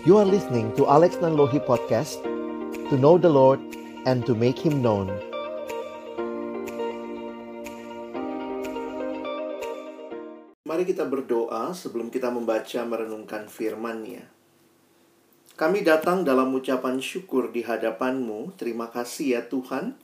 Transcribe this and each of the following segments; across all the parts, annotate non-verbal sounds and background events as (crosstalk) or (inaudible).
You are listening to Alex Nanlohi Podcast To know the Lord and to make Him known Mari kita berdoa sebelum kita membaca merenungkan firman-Nya. Kami datang dalam ucapan syukur di hadapan-Mu. Terima kasih ya Tuhan,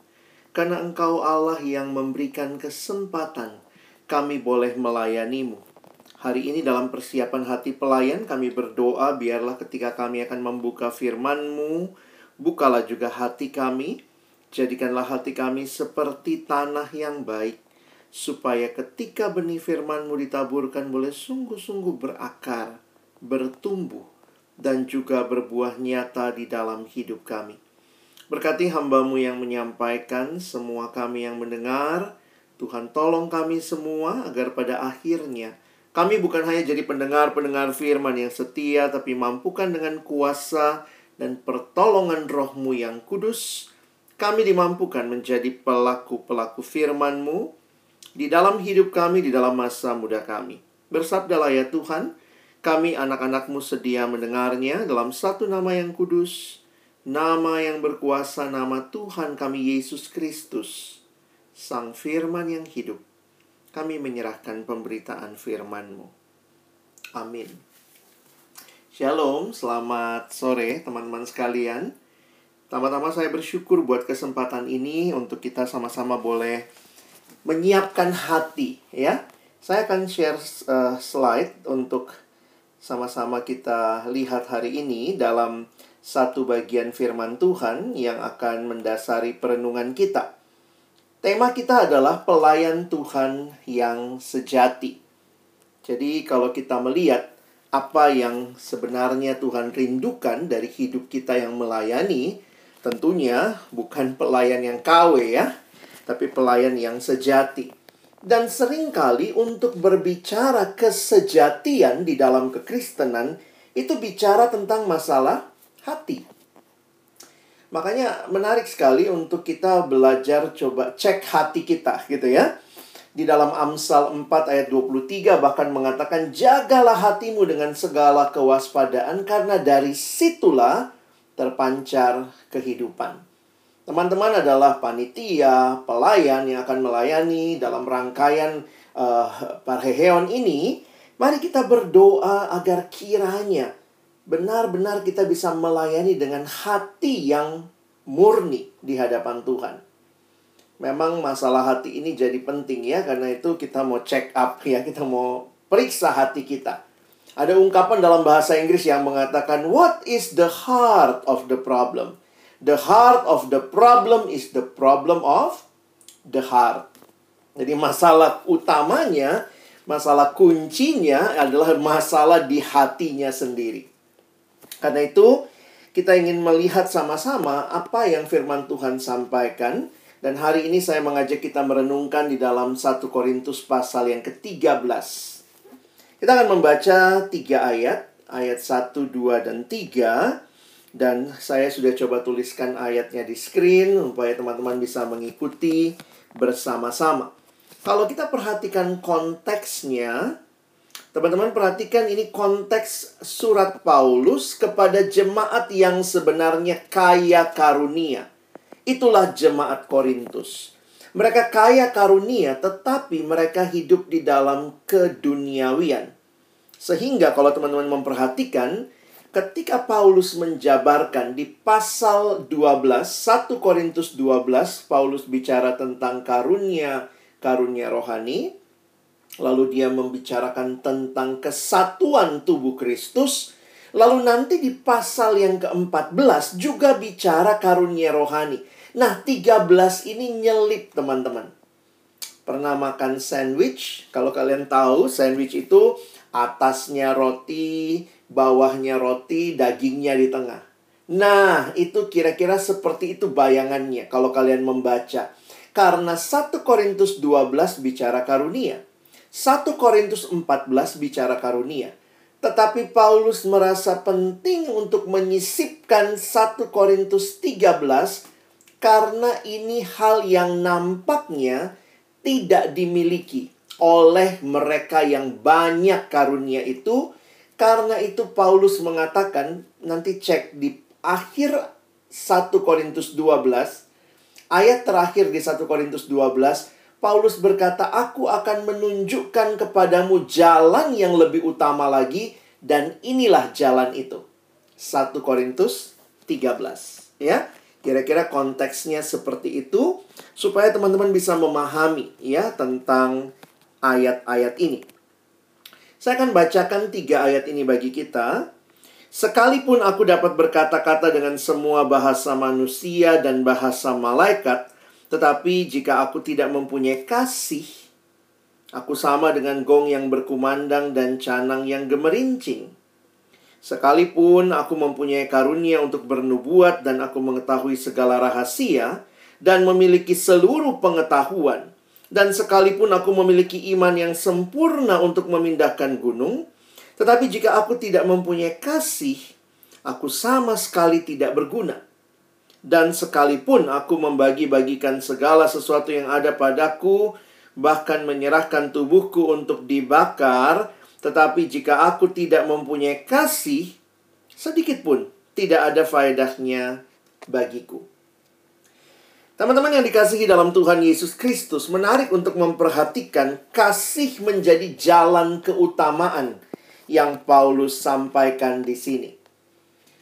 karena Engkau Allah yang memberikan kesempatan kami boleh melayani-Mu. Hari ini dalam persiapan hati pelayan kami berdoa biarlah ketika kami akan membuka firman-Mu, bukalah juga hati kami, jadikanlah hati kami seperti tanah yang baik, supaya ketika benih firman-Mu ditaburkan boleh sungguh-sungguh berakar, bertumbuh, dan juga berbuah nyata di dalam hidup kami. Berkati hambamu yang menyampaikan, semua kami yang mendengar, Tuhan tolong kami semua agar pada akhirnya kami bukan hanya jadi pendengar-pendengar firman yang setia, tapi mampukan dengan kuasa dan pertolongan rohmu yang kudus, kami dimampukan menjadi pelaku-pelaku firman-Mu di dalam hidup kami, di dalam masa muda kami. Bersabdalah ya Tuhan, kami anak-anakmu sedia mendengarnya dalam satu nama yang kudus, nama yang berkuasa, nama Tuhan kami Yesus Kristus, Sang Firman yang hidup kami menyerahkan pemberitaan firman-Mu. Amin. Shalom, selamat sore teman-teman sekalian. Tama-tama saya bersyukur buat kesempatan ini untuk kita sama-sama boleh menyiapkan hati ya. Saya akan share uh, slide untuk sama-sama kita lihat hari ini dalam satu bagian firman Tuhan yang akan mendasari perenungan kita. Tema kita adalah pelayan Tuhan yang sejati. Jadi, kalau kita melihat apa yang sebenarnya Tuhan rindukan dari hidup kita yang melayani, tentunya bukan pelayan yang KW ya, tapi pelayan yang sejati. Dan sering kali untuk berbicara kesejatian di dalam kekristenan itu bicara tentang masalah hati. Makanya menarik sekali untuk kita belajar coba cek hati kita gitu ya. Di dalam Amsal 4 ayat 23 bahkan mengatakan jagalah hatimu dengan segala kewaspadaan karena dari situlah terpancar kehidupan. Teman-teman adalah panitia, pelayan yang akan melayani dalam rangkaian uh, Parheheon ini. Mari kita berdoa agar kiranya benar-benar kita bisa melayani dengan hati yang murni di hadapan Tuhan. Memang masalah hati ini jadi penting ya, karena itu kita mau check up (laughs) ya, kita mau periksa hati kita. Ada ungkapan dalam bahasa Inggris yang mengatakan, What is the heart of the problem? The heart of the problem is the problem of the heart. Jadi masalah utamanya, masalah kuncinya adalah masalah di hatinya sendiri. Karena itu, kita ingin melihat sama-sama apa yang firman Tuhan sampaikan. Dan hari ini saya mengajak kita merenungkan di dalam 1 Korintus pasal yang ke-13. Kita akan membaca tiga ayat, ayat 1, 2, dan 3. Dan saya sudah coba tuliskan ayatnya di screen supaya teman-teman bisa mengikuti bersama-sama. Kalau kita perhatikan konteksnya, Teman-teman perhatikan ini konteks surat Paulus kepada jemaat yang sebenarnya kaya karunia. Itulah jemaat Korintus. Mereka kaya karunia tetapi mereka hidup di dalam keduniawian. Sehingga kalau teman-teman memperhatikan ketika Paulus menjabarkan di pasal 12 1 Korintus 12 Paulus bicara tentang karunia karunia rohani Lalu dia membicarakan tentang kesatuan tubuh Kristus. Lalu nanti di pasal yang ke-14 juga bicara karunia rohani. Nah, 13 ini nyelip teman-teman. Pernah makan sandwich? Kalau kalian tahu, sandwich itu atasnya roti, bawahnya roti, dagingnya di tengah. Nah, itu kira-kira seperti itu bayangannya kalau kalian membaca. Karena 1 Korintus 12 bicara karunia. 1 Korintus 14 bicara karunia. Tetapi Paulus merasa penting untuk menyisipkan 1 Korintus 13 karena ini hal yang nampaknya tidak dimiliki oleh mereka yang banyak karunia itu Karena itu Paulus mengatakan, nanti cek di akhir 1 Korintus 12, ayat terakhir di 1 Korintus 12, Paulus berkata, "Aku akan menunjukkan kepadamu jalan yang lebih utama lagi dan inilah jalan itu." 1 Korintus 13, ya. Kira-kira konteksnya seperti itu supaya teman-teman bisa memahami ya tentang ayat-ayat ini. Saya akan bacakan tiga ayat ini bagi kita. Sekalipun aku dapat berkata-kata dengan semua bahasa manusia dan bahasa malaikat, tetapi jika aku tidak mempunyai kasih, aku sama dengan gong yang berkumandang dan canang yang gemerincing. Sekalipun aku mempunyai karunia untuk bernubuat dan aku mengetahui segala rahasia dan memiliki seluruh pengetahuan, dan sekalipun aku memiliki iman yang sempurna untuk memindahkan gunung, tetapi jika aku tidak mempunyai kasih, aku sama sekali tidak berguna. Dan sekalipun aku membagi-bagikan segala sesuatu yang ada padaku, bahkan menyerahkan tubuhku untuk dibakar, tetapi jika aku tidak mempunyai kasih, sedikit pun tidak ada faedahnya bagiku. Teman-teman yang dikasihi dalam Tuhan Yesus Kristus menarik untuk memperhatikan kasih menjadi jalan keutamaan yang Paulus sampaikan di sini.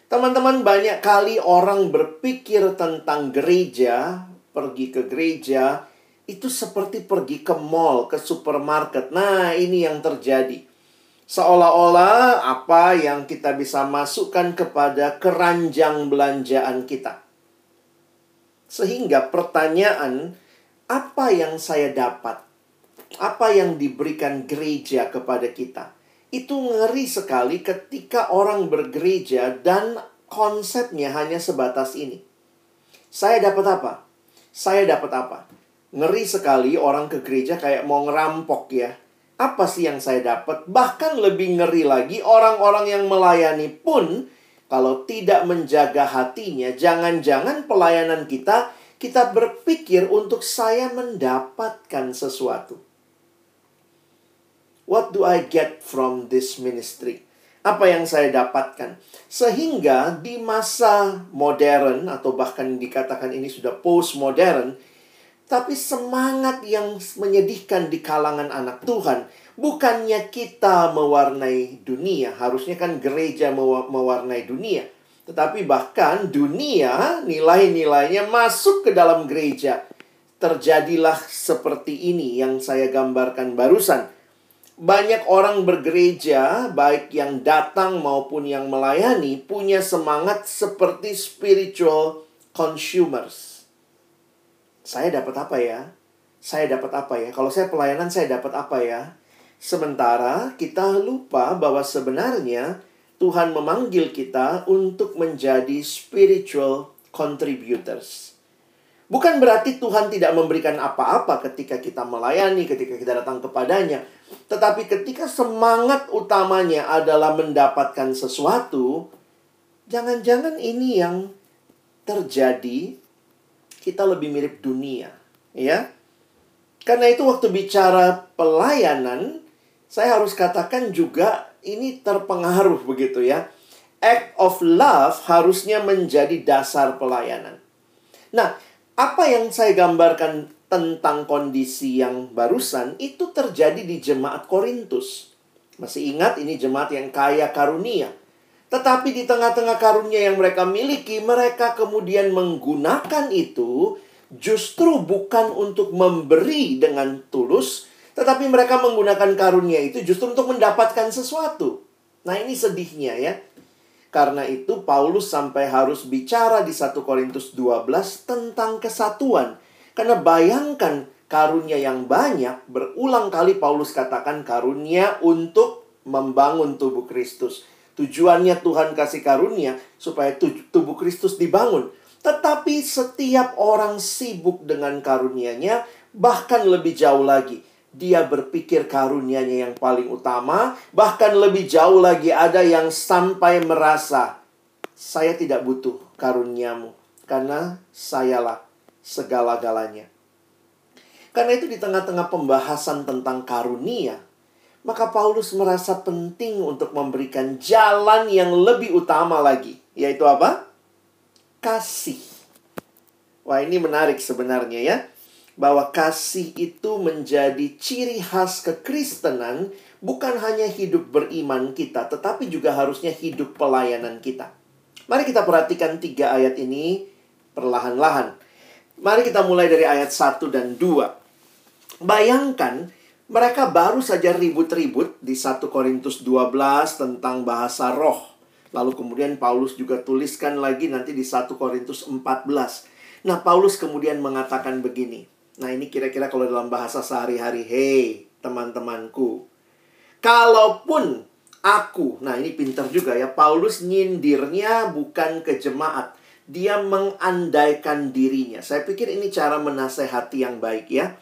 Teman-teman, banyak kali orang berpikir tentang gereja, pergi ke gereja, itu seperti pergi ke mall, ke supermarket. Nah, ini yang terjadi. Seolah-olah apa yang kita bisa masukkan kepada keranjang belanjaan kita. Sehingga pertanyaan, apa yang saya dapat? Apa yang diberikan gereja kepada kita? Itu ngeri sekali ketika orang bergereja dan konsepnya hanya sebatas ini. Saya dapat apa? Saya dapat apa? Ngeri sekali orang ke gereja kayak mau ngerampok ya. Apa sih yang saya dapat? Bahkan lebih ngeri lagi orang-orang yang melayani pun kalau tidak menjaga hatinya, jangan-jangan pelayanan kita, kita berpikir untuk saya mendapatkan sesuatu. What do I get from this ministry? Apa yang saya dapatkan? Sehingga di masa modern atau bahkan dikatakan ini sudah postmodern, tapi semangat yang menyedihkan di kalangan anak Tuhan Bukannya kita mewarnai dunia, harusnya kan gereja mewarnai dunia. Tetapi bahkan dunia nilai-nilainya masuk ke dalam gereja. Terjadilah seperti ini yang saya gambarkan barusan. Banyak orang bergereja, baik yang datang maupun yang melayani, punya semangat seperti spiritual consumers. Saya dapat apa ya? Saya dapat apa ya? Kalau saya pelayanan, saya dapat apa ya? Sementara kita lupa bahwa sebenarnya Tuhan memanggil kita untuk menjadi spiritual contributors. Bukan berarti Tuhan tidak memberikan apa-apa ketika kita melayani, ketika kita datang kepadanya. Tetapi ketika semangat utamanya adalah mendapatkan sesuatu, jangan-jangan ini yang terjadi kita lebih mirip dunia, ya. Karena itu waktu bicara pelayanan, saya harus katakan juga ini terpengaruh begitu ya. Act of love harusnya menjadi dasar pelayanan. Nah, apa yang saya gambarkan tentang kondisi yang barusan itu terjadi di jemaat Korintus. Masih ingat ini jemaat yang kaya karunia. Tetapi di tengah-tengah karunia yang mereka miliki, mereka kemudian menggunakan itu justru bukan untuk memberi dengan tulus, tetapi mereka menggunakan karunia itu justru untuk mendapatkan sesuatu. Nah ini sedihnya ya. Karena itu Paulus sampai harus bicara di 1 Korintus 12 tentang kesatuan. Karena bayangkan karunia yang banyak, berulang kali Paulus katakan karunia untuk membangun tubuh Kristus. Tujuannya Tuhan kasih karunia supaya tubuh Kristus dibangun. Tetapi setiap orang sibuk dengan karunianya, bahkan lebih jauh lagi dia berpikir karunianya yang paling utama, bahkan lebih jauh lagi ada yang sampai merasa saya tidak butuh karuniamu karena sayalah segala-galanya. Karena itu di tengah-tengah pembahasan tentang karunia, maka Paulus merasa penting untuk memberikan jalan yang lebih utama lagi, yaitu apa? Kasih. Wah, ini menarik sebenarnya ya. Bahwa kasih itu menjadi ciri khas kekristenan, bukan hanya hidup beriman kita, tetapi juga harusnya hidup pelayanan kita. Mari kita perhatikan tiga ayat ini perlahan-lahan. Mari kita mulai dari ayat 1 dan 2. Bayangkan mereka baru saja ribut-ribut di 1 Korintus 12 tentang bahasa roh. Lalu kemudian Paulus juga tuliskan lagi nanti di 1 Korintus 14. Nah, Paulus kemudian mengatakan begini. Nah, ini kira-kira kalau dalam bahasa sehari-hari, "Hei, teman-temanku, kalaupun aku..." Nah, ini pintar juga ya. Paulus nyindirnya bukan ke jemaat. Dia mengandaikan dirinya. Saya pikir ini cara menasehati yang baik ya.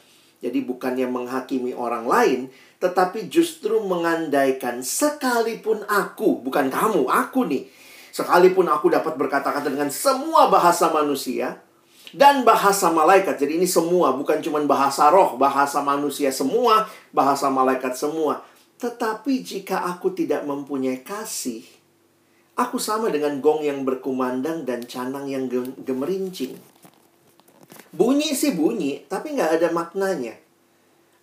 Jadi bukannya menghakimi orang lain, tetapi justru mengandaikan sekalipun aku, bukan kamu, aku nih. Sekalipun aku dapat berkata-kata dengan semua bahasa manusia dan bahasa malaikat. Jadi ini semua, bukan cuma bahasa roh, bahasa manusia semua, bahasa malaikat semua. Tetapi jika aku tidak mempunyai kasih, aku sama dengan gong yang berkumandang dan canang yang gemerincing. Bunyi sih bunyi, tapi nggak ada maknanya.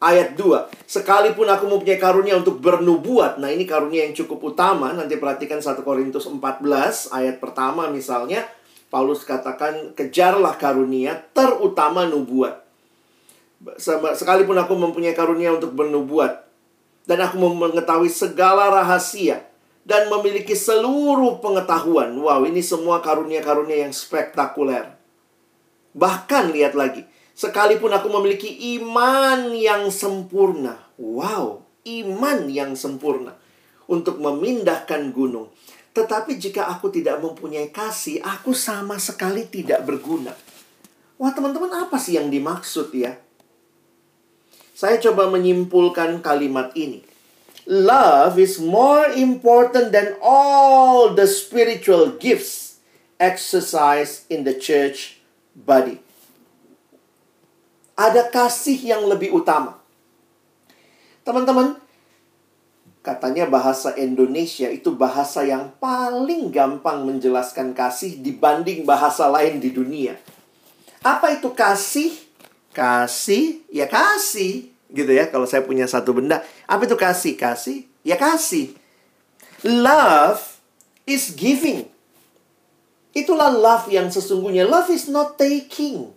Ayat 2. Sekalipun aku mempunyai karunia untuk bernubuat. Nah ini karunia yang cukup utama. Nanti perhatikan 1 Korintus 14 ayat pertama misalnya. Paulus katakan kejarlah karunia terutama nubuat. Sekalipun aku mempunyai karunia untuk bernubuat. Dan aku mengetahui segala rahasia. Dan memiliki seluruh pengetahuan. Wow ini semua karunia-karunia yang spektakuler. Bahkan lihat lagi, sekalipun aku memiliki iman yang sempurna. Wow, iman yang sempurna untuk memindahkan gunung. Tetapi jika aku tidak mempunyai kasih, aku sama sekali tidak berguna. Wah, teman-teman, apa sih yang dimaksud ya? Saya coba menyimpulkan kalimat ini. Love is more important than all the spiritual gifts exercised in the church body. Ada kasih yang lebih utama. Teman-teman, katanya bahasa Indonesia itu bahasa yang paling gampang menjelaskan kasih dibanding bahasa lain di dunia. Apa itu kasih? Kasih, ya kasih. Gitu ya, kalau saya punya satu benda. Apa itu kasih? Kasih, ya kasih. Love is giving. Itulah love yang sesungguhnya. Love is not taking.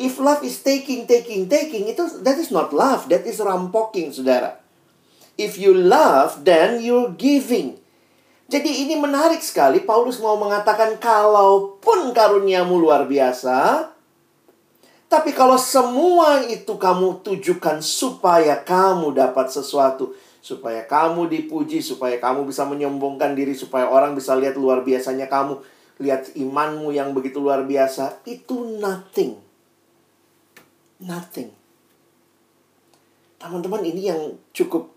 If love is taking, taking, taking, itu that is not love. That is rampoking, saudara. If you love, then you're giving. Jadi ini menarik sekali. Paulus mau mengatakan, kalaupun karuniamu luar biasa, tapi kalau semua itu kamu tujukan supaya kamu dapat sesuatu, supaya kamu dipuji, supaya kamu bisa menyombongkan diri, supaya orang bisa lihat luar biasanya kamu, lihat imanmu yang begitu luar biasa, itu nothing. Nothing. Teman-teman, ini yang cukup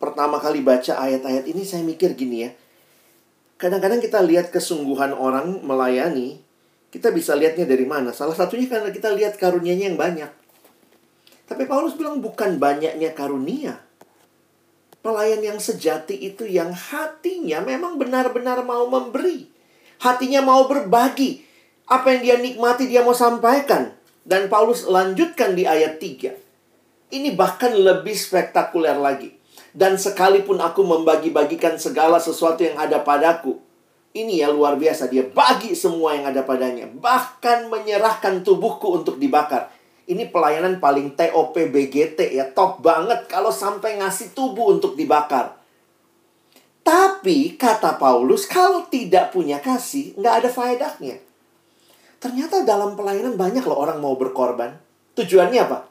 pertama kali baca ayat-ayat ini saya mikir gini ya. Kadang-kadang kita lihat kesungguhan orang melayani, kita bisa lihatnya dari mana? Salah satunya karena kita lihat karunianya yang banyak. Tapi Paulus bilang bukan banyaknya karunia. Pelayan yang sejati itu yang hatinya memang benar-benar mau memberi hatinya mau berbagi. Apa yang dia nikmati dia mau sampaikan. Dan Paulus lanjutkan di ayat 3. Ini bahkan lebih spektakuler lagi. Dan sekalipun aku membagi-bagikan segala sesuatu yang ada padaku. Ini ya luar biasa. Dia bagi semua yang ada padanya. Bahkan menyerahkan tubuhku untuk dibakar. Ini pelayanan paling TOP BGT ya. Top banget kalau sampai ngasih tubuh untuk dibakar. Tapi kata Paulus, kalau tidak punya kasih, nggak ada faedahnya. Ternyata dalam pelayanan banyak loh orang mau berkorban. Tujuannya apa?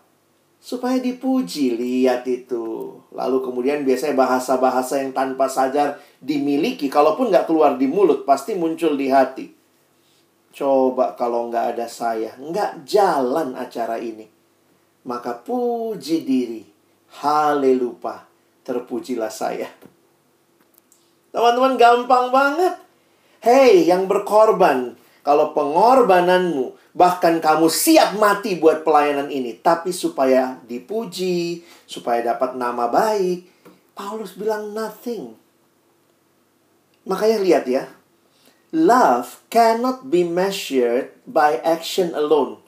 Supaya dipuji, lihat itu. Lalu kemudian biasanya bahasa-bahasa yang tanpa sadar dimiliki. Kalaupun nggak keluar di mulut, pasti muncul di hati. Coba kalau nggak ada saya, nggak jalan acara ini. Maka puji diri. Haleluya. Terpujilah saya. Teman-teman gampang banget. Hei, yang berkorban, kalau pengorbananmu bahkan kamu siap mati buat pelayanan ini, tapi supaya dipuji, supaya dapat nama baik, Paulus bilang nothing. Makanya lihat ya. Love cannot be measured by action alone.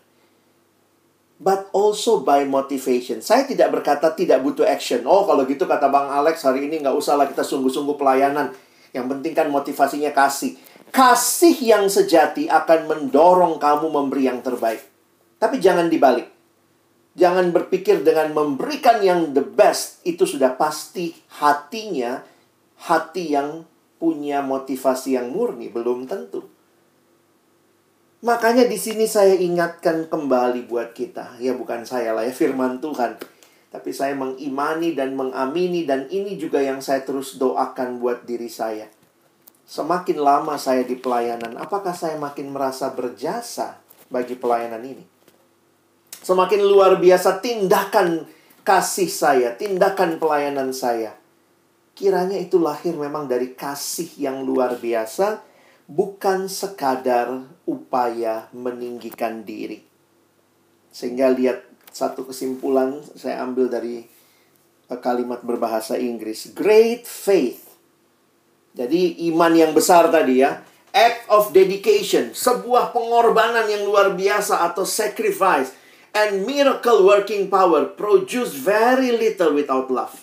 But also by motivation. Saya tidak berkata tidak butuh action. Oh kalau gitu kata Bang Alex hari ini nggak usah lah kita sungguh-sungguh pelayanan. Yang penting kan motivasinya kasih. Kasih yang sejati akan mendorong kamu memberi yang terbaik. Tapi jangan dibalik. Jangan berpikir dengan memberikan yang the best itu sudah pasti hatinya hati yang punya motivasi yang murni belum tentu. Makanya di sini saya ingatkan kembali buat kita, ya bukan saya lah ya firman Tuhan. Tapi saya mengimani dan mengamini dan ini juga yang saya terus doakan buat diri saya. Semakin lama saya di pelayanan, apakah saya makin merasa berjasa bagi pelayanan ini? Semakin luar biasa tindakan kasih saya, tindakan pelayanan saya Kiranya itu lahir memang dari kasih yang luar biasa, bukan sekadar upaya meninggikan diri. Sehingga lihat satu kesimpulan saya ambil dari eh, kalimat berbahasa Inggris, great faith. Jadi iman yang besar tadi ya, act of dedication, sebuah pengorbanan yang luar biasa atau sacrifice and miracle working power produce very little without love.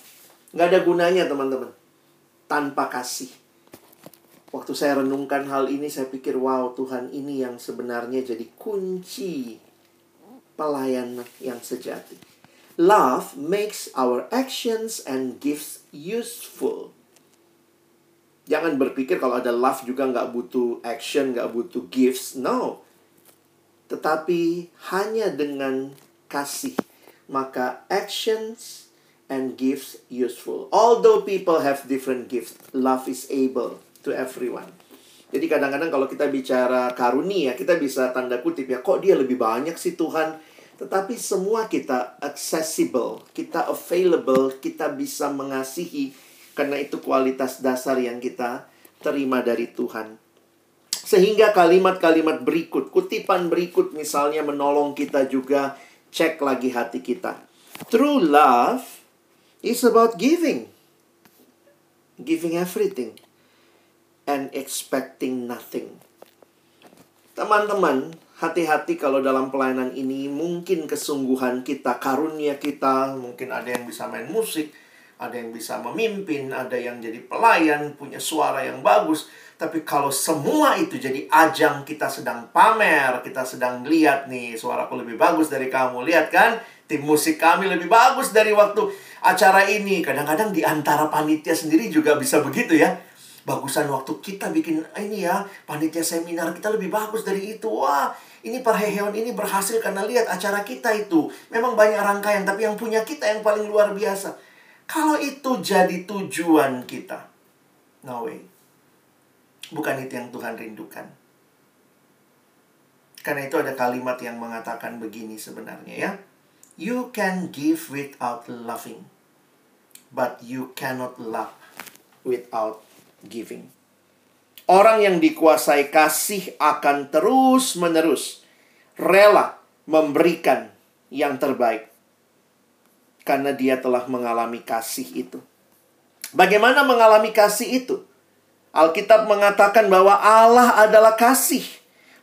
Nggak ada gunanya teman-teman. Tanpa kasih. Waktu saya renungkan hal ini, saya pikir, wow Tuhan ini yang sebenarnya jadi kunci pelayanan yang sejati. Love makes our actions and gifts useful. Jangan berpikir kalau ada love juga nggak butuh action, nggak butuh gifts. No. Tetapi hanya dengan kasih, maka actions and gifts useful. Although people have different gifts, love is able to everyone. Jadi kadang-kadang kalau kita bicara karunia, kita bisa tanda kutip ya, kok dia lebih banyak sih Tuhan? Tetapi semua kita accessible, kita available, kita bisa mengasihi karena itu kualitas dasar yang kita terima dari Tuhan. Sehingga kalimat-kalimat berikut, kutipan berikut misalnya menolong kita juga cek lagi hati kita. True love It's about giving. Giving everything. And expecting nothing. Teman-teman, hati-hati kalau dalam pelayanan ini mungkin kesungguhan kita, karunia kita, mungkin ada yang bisa main musik, ada yang bisa memimpin, ada yang jadi pelayan, punya suara yang bagus. Tapi kalau semua itu jadi ajang kita sedang pamer, kita sedang lihat nih suaraku lebih bagus dari kamu. Lihat kan, tim musik kami lebih bagus dari waktu acara ini. Kadang-kadang di antara panitia sendiri juga bisa begitu ya. Bagusan waktu kita bikin ini ya, panitia seminar kita lebih bagus dari itu. Wah, ini perheheon ini berhasil karena lihat acara kita itu. Memang banyak rangkaian, tapi yang punya kita yang paling luar biasa. Kalau itu jadi tujuan kita, no way. Bukan itu yang Tuhan rindukan. Karena itu ada kalimat yang mengatakan begini sebenarnya ya. You can give without loving, but you cannot love without giving. Orang yang dikuasai kasih akan terus-menerus rela memberikan yang terbaik karena dia telah mengalami kasih itu. Bagaimana mengalami kasih itu? Alkitab mengatakan bahwa Allah adalah kasih.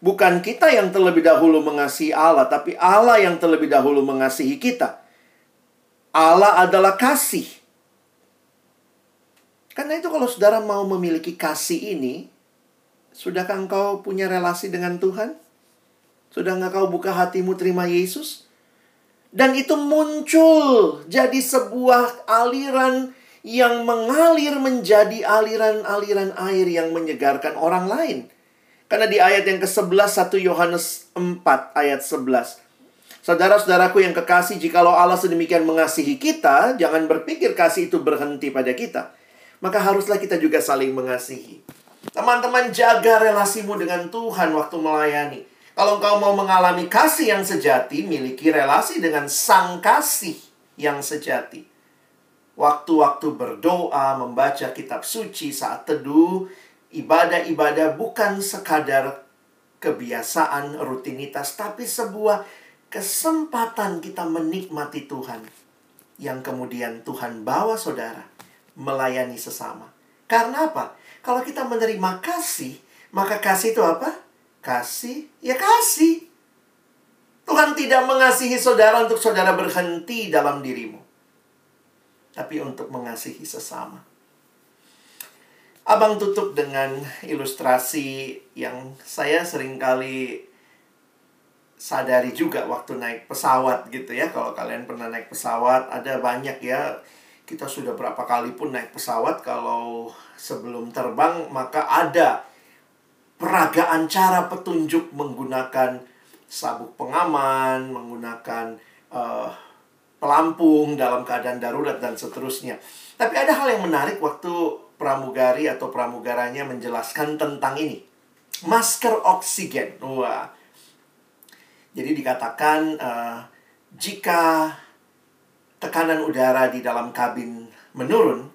Bukan kita yang terlebih dahulu mengasihi Allah, tapi Allah yang terlebih dahulu mengasihi kita. Allah adalah kasih. Karena itu kalau saudara mau memiliki kasih ini, sudahkah engkau punya relasi dengan Tuhan? Sudah nggak kau buka hatimu terima Yesus? Dan itu muncul jadi sebuah aliran yang mengalir menjadi aliran-aliran air yang menyegarkan orang lain. Karena di ayat yang ke-11 1 Yohanes 4 ayat 11. Saudara-saudaraku yang kekasih, jikalau Allah sedemikian mengasihi kita, jangan berpikir kasih itu berhenti pada kita. Maka haruslah kita juga saling mengasihi. Teman-teman, jaga relasimu dengan Tuhan waktu melayani. Kalau engkau mau mengalami kasih yang sejati, miliki relasi dengan sang kasih yang sejati. Waktu-waktu berdoa, membaca kitab suci saat teduh, ibadah-ibadah bukan sekadar kebiasaan, rutinitas, tapi sebuah kesempatan kita menikmati Tuhan. Yang kemudian Tuhan bawa saudara melayani sesama. Karena apa? Kalau kita menerima kasih, maka kasih itu apa? Kasih, ya kasih. Tuhan tidak mengasihi saudara untuk saudara berhenti dalam dirimu. Tapi untuk mengasihi sesama. Abang tutup dengan ilustrasi yang saya sering kali sadari juga waktu naik pesawat gitu ya. Kalau kalian pernah naik pesawat, ada banyak ya. Kita sudah berapa kali pun naik pesawat, kalau sebelum terbang maka ada peragaan cara petunjuk menggunakan sabuk pengaman, menggunakan uh, pelampung dalam keadaan darurat dan seterusnya. Tapi ada hal yang menarik waktu pramugari atau pramugaranya menjelaskan tentang ini. Masker oksigen. Wah. Jadi dikatakan uh, jika tekanan udara di dalam kabin menurun,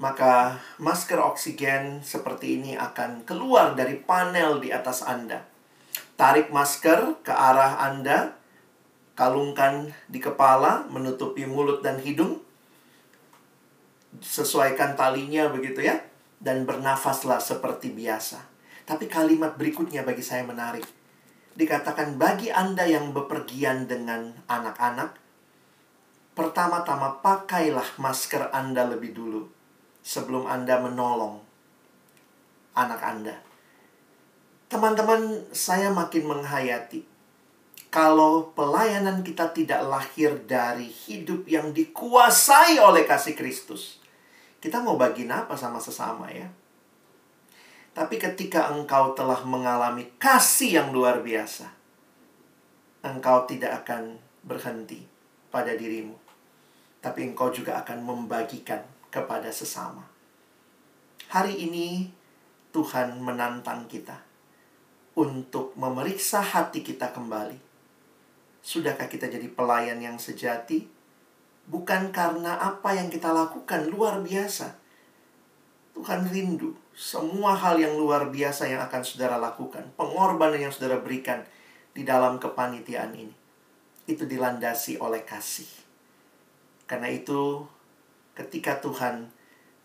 maka masker oksigen seperti ini akan keluar dari panel di atas Anda. Tarik masker ke arah Anda, kalungkan di kepala, menutupi mulut dan hidung, sesuaikan talinya begitu ya dan bernafaslah seperti biasa. Tapi kalimat berikutnya bagi saya menarik. Dikatakan bagi Anda yang bepergian dengan anak-anak, pertama-tama pakailah masker Anda lebih dulu sebelum Anda menolong anak Anda. Teman-teman, saya makin menghayati kalau pelayanan kita tidak lahir dari hidup yang dikuasai oleh kasih Kristus kita mau bagi apa sama sesama ya. Tapi ketika engkau telah mengalami kasih yang luar biasa, engkau tidak akan berhenti pada dirimu. Tapi engkau juga akan membagikan kepada sesama. Hari ini Tuhan menantang kita untuk memeriksa hati kita kembali. Sudahkah kita jadi pelayan yang sejati? bukan karena apa yang kita lakukan luar biasa. Tuhan rindu semua hal yang luar biasa yang akan saudara lakukan, pengorbanan yang saudara berikan di dalam kepanitiaan ini. Itu dilandasi oleh kasih. Karena itu, ketika Tuhan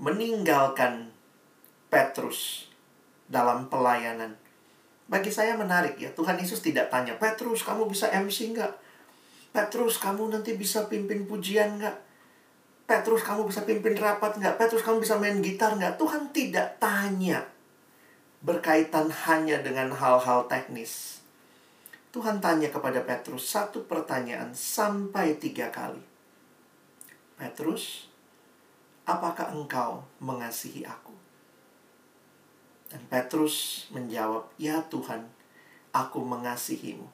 meninggalkan Petrus dalam pelayanan, bagi saya menarik ya, Tuhan Yesus tidak tanya, Petrus kamu bisa MC nggak? Petrus, kamu nanti bisa pimpin pujian nggak? Petrus, kamu bisa pimpin rapat nggak? Petrus, kamu bisa main gitar nggak? Tuhan tidak tanya berkaitan hanya dengan hal-hal teknis. Tuhan tanya kepada Petrus satu pertanyaan sampai tiga kali. Petrus, apakah engkau mengasihi aku? Dan Petrus menjawab, ya Tuhan, aku mengasihimu.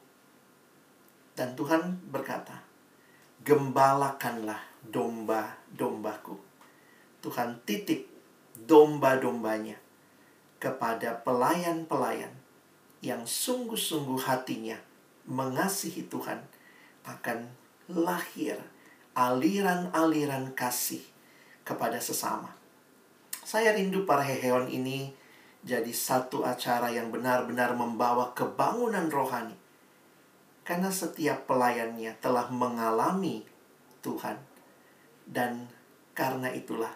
Dan Tuhan berkata, Gembalakanlah domba-dombaku. Tuhan titip domba-dombanya kepada pelayan-pelayan yang sungguh-sungguh hatinya mengasihi Tuhan akan lahir aliran-aliran kasih kepada sesama. Saya rindu para hehewan ini jadi satu acara yang benar-benar membawa kebangunan rohani karena setiap pelayannya telah mengalami Tuhan. Dan karena itulah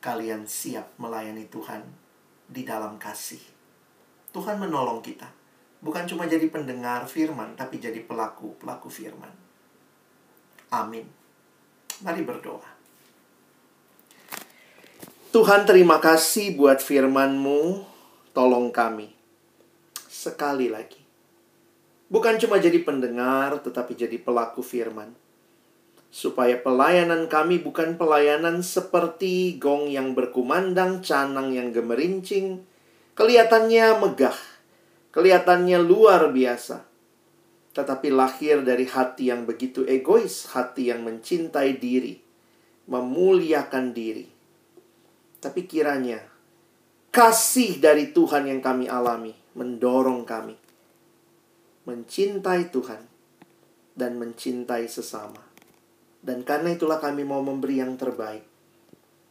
kalian siap melayani Tuhan di dalam kasih. Tuhan menolong kita. Bukan cuma jadi pendengar firman, tapi jadi pelaku-pelaku firman. Amin. Mari berdoa. Tuhan terima kasih buat firman-Mu. Tolong kami. Sekali lagi Bukan cuma jadi pendengar, tetapi jadi pelaku firman. Supaya pelayanan kami bukan pelayanan seperti gong yang berkumandang, canang yang gemerincing, kelihatannya megah, kelihatannya luar biasa. Tetapi lahir dari hati yang begitu egois, hati yang mencintai diri, memuliakan diri. Tapi kiranya kasih dari Tuhan yang kami alami mendorong kami mencintai Tuhan dan mencintai sesama. Dan karena itulah kami mau memberi yang terbaik.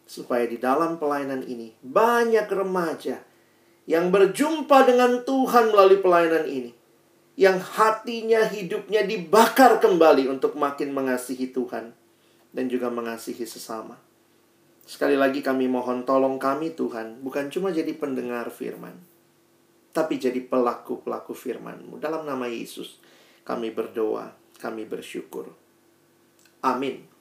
Supaya di dalam pelayanan ini banyak remaja yang berjumpa dengan Tuhan melalui pelayanan ini. Yang hatinya, hidupnya dibakar kembali untuk makin mengasihi Tuhan dan juga mengasihi sesama. Sekali lagi kami mohon tolong kami Tuhan, bukan cuma jadi pendengar firman, tapi jadi pelaku-pelaku firman-Mu. Dalam nama Yesus, kami berdoa, kami bersyukur. Amin.